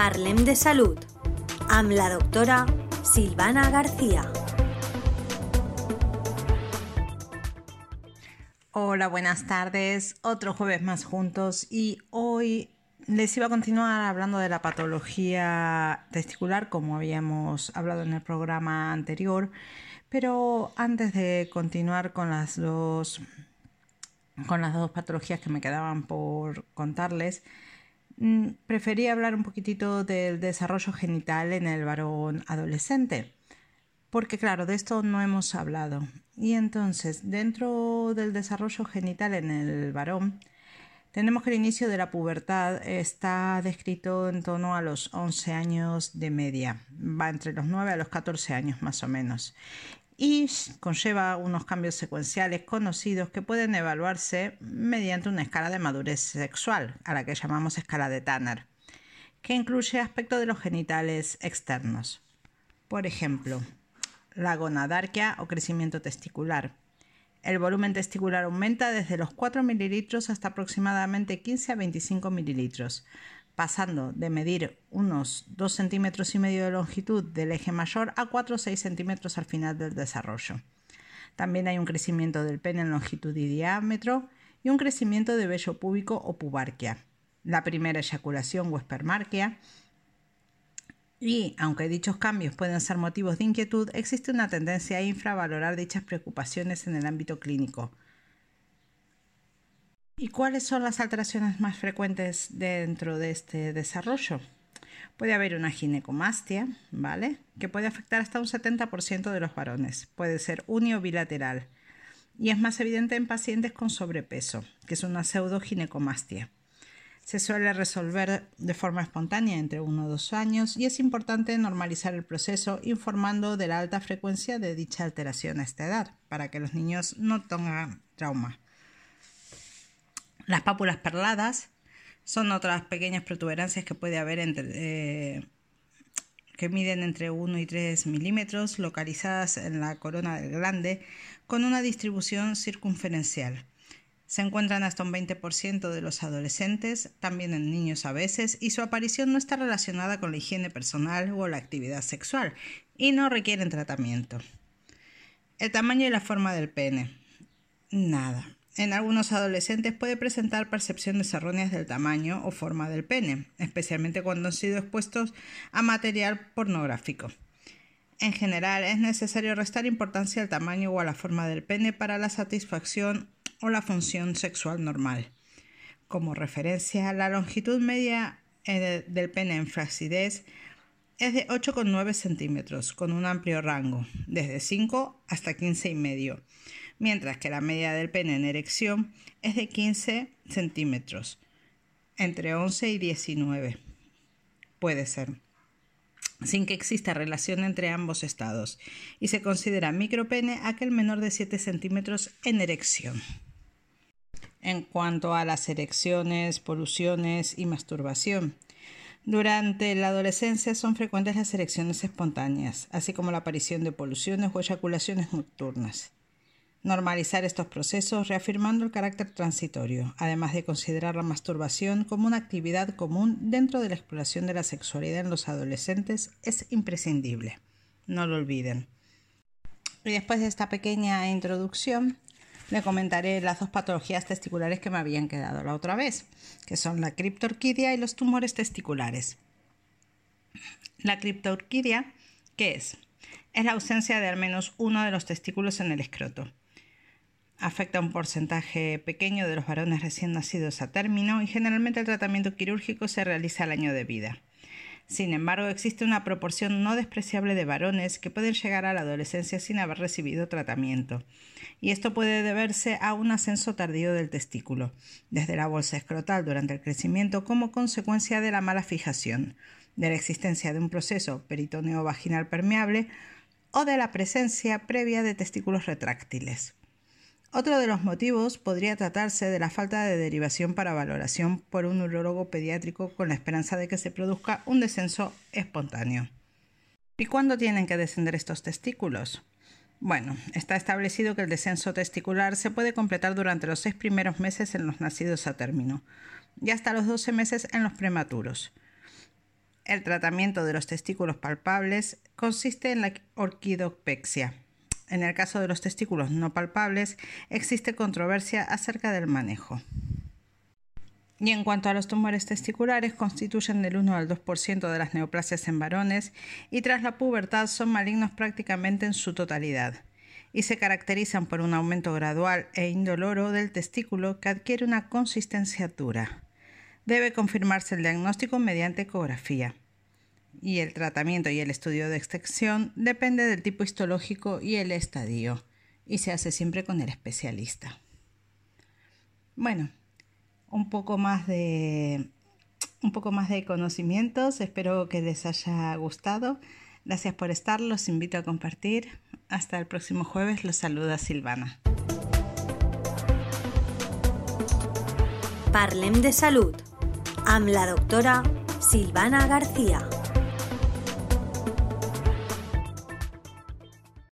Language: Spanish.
Parlem de Salud amb la doctora Silvana García. Hola, buenas tardes. Otro jueves más juntos y hoy les iba a continuar hablando de la patología testicular como habíamos hablado en el programa anterior, pero antes de continuar con las dos con las dos patologías que me quedaban por contarles, prefería hablar un poquitito del desarrollo genital en el varón adolescente, porque claro, de esto no hemos hablado. Y entonces, dentro del desarrollo genital en el varón, tenemos que el inicio de la pubertad está descrito en torno a los 11 años de media, va entre los 9 a los 14 años más o menos y conlleva unos cambios secuenciales conocidos que pueden evaluarse mediante una escala de madurez sexual, a la que llamamos escala de Tanner, que incluye aspectos de los genitales externos. Por ejemplo, la gonadarquia o crecimiento testicular. El volumen testicular aumenta desde los 4 mililitros hasta aproximadamente 15 a 25 mililitros, pasando de medir unos 2 centímetros y medio de longitud del eje mayor a 4 o 6 centímetros al final del desarrollo. También hay un crecimiento del pene en longitud y diámetro y un crecimiento de vello púbico o pubarquia. La primera eyaculación o espermarquia. Y aunque dichos cambios pueden ser motivos de inquietud, existe una tendencia a infravalorar dichas preocupaciones en el ámbito clínico. ¿Y cuáles son las alteraciones más frecuentes dentro de este desarrollo? Puede haber una ginecomastia, ¿vale? Que puede afectar hasta un 70% de los varones. Puede ser uni bilateral. Y es más evidente en pacientes con sobrepeso, que es una pseudoginecomastia. Se suele resolver de forma espontánea entre uno o dos años y es importante normalizar el proceso informando de la alta frecuencia de dicha alteración a esta edad, para que los niños no tengan trauma. Las pápulas perladas son otras pequeñas protuberancias que puede haber entre, eh, que miden entre 1 y 3 milímetros, localizadas en la corona del glande, con una distribución circunferencial. Se encuentran hasta un 20% de los adolescentes, también en niños a veces, y su aparición no está relacionada con la higiene personal o la actividad sexual, y no requieren tratamiento. El tamaño y la forma del pene. Nada. En algunos adolescentes puede presentar percepciones erróneas del tamaño o forma del pene, especialmente cuando han sido expuestos a material pornográfico. En general, es necesario restar importancia al tamaño o a la forma del pene para la satisfacción o la función sexual normal. Como referencia, la longitud media eh, del pene en flacidez es de 8,9 centímetros, con un amplio rango, desde 5 hasta 15,5 mientras que la media del pene en erección es de 15 centímetros, entre 11 y 19. Puede ser sin que exista relación entre ambos estados, y se considera micropene aquel menor de 7 centímetros en erección. En cuanto a las erecciones, poluciones y masturbación, durante la adolescencia son frecuentes las erecciones espontáneas, así como la aparición de poluciones o eyaculaciones nocturnas normalizar estos procesos reafirmando el carácter transitorio, además de considerar la masturbación como una actividad común dentro de la exploración de la sexualidad en los adolescentes es imprescindible. No lo olviden. Y después de esta pequeña introducción, le comentaré las dos patologías testiculares que me habían quedado la otra vez, que son la criptorquidia y los tumores testiculares. La criptorquidia, ¿qué es? Es la ausencia de al menos uno de los testículos en el escroto afecta a un porcentaje pequeño de los varones recién nacidos a término y generalmente el tratamiento quirúrgico se realiza al año de vida. Sin embargo, existe una proporción no despreciable de varones que pueden llegar a la adolescencia sin haber recibido tratamiento, y esto puede deberse a un ascenso tardío del testículo, desde la bolsa escrotal durante el crecimiento como consecuencia de la mala fijación, de la existencia de un proceso peritoneo vaginal permeable o de la presencia previa de testículos retráctiles. Otro de los motivos podría tratarse de la falta de derivación para valoración por un urologo pediátrico con la esperanza de que se produzca un descenso espontáneo. ¿Y cuándo tienen que descender estos testículos? Bueno, está establecido que el descenso testicular se puede completar durante los seis primeros meses en los nacidos a término y hasta los 12 meses en los prematuros. El tratamiento de los testículos palpables consiste en la orquidopexia. En el caso de los testículos no palpables, existe controversia acerca del manejo. Y en cuanto a los tumores testiculares, constituyen del 1 al 2% de las neoplasias en varones y tras la pubertad son malignos prácticamente en su totalidad y se caracterizan por un aumento gradual e indoloro del testículo que adquiere una consistencia dura. Debe confirmarse el diagnóstico mediante ecografía. Y el tratamiento y el estudio de extensión depende del tipo histológico y el estadio, y se hace siempre con el especialista. Bueno, un poco más de un poco más de conocimientos. Espero que les haya gustado. Gracias por estar, los invito a compartir. Hasta el próximo jueves, los saluda Silvana. Parlem de salud. Am la doctora Silvana García.